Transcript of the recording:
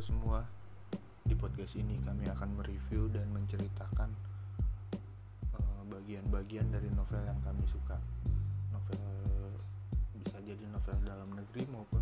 semua. Di podcast ini kami akan mereview dan menceritakan eh, bagian-bagian dari novel yang kami suka. Novel bisa jadi novel dalam negeri maupun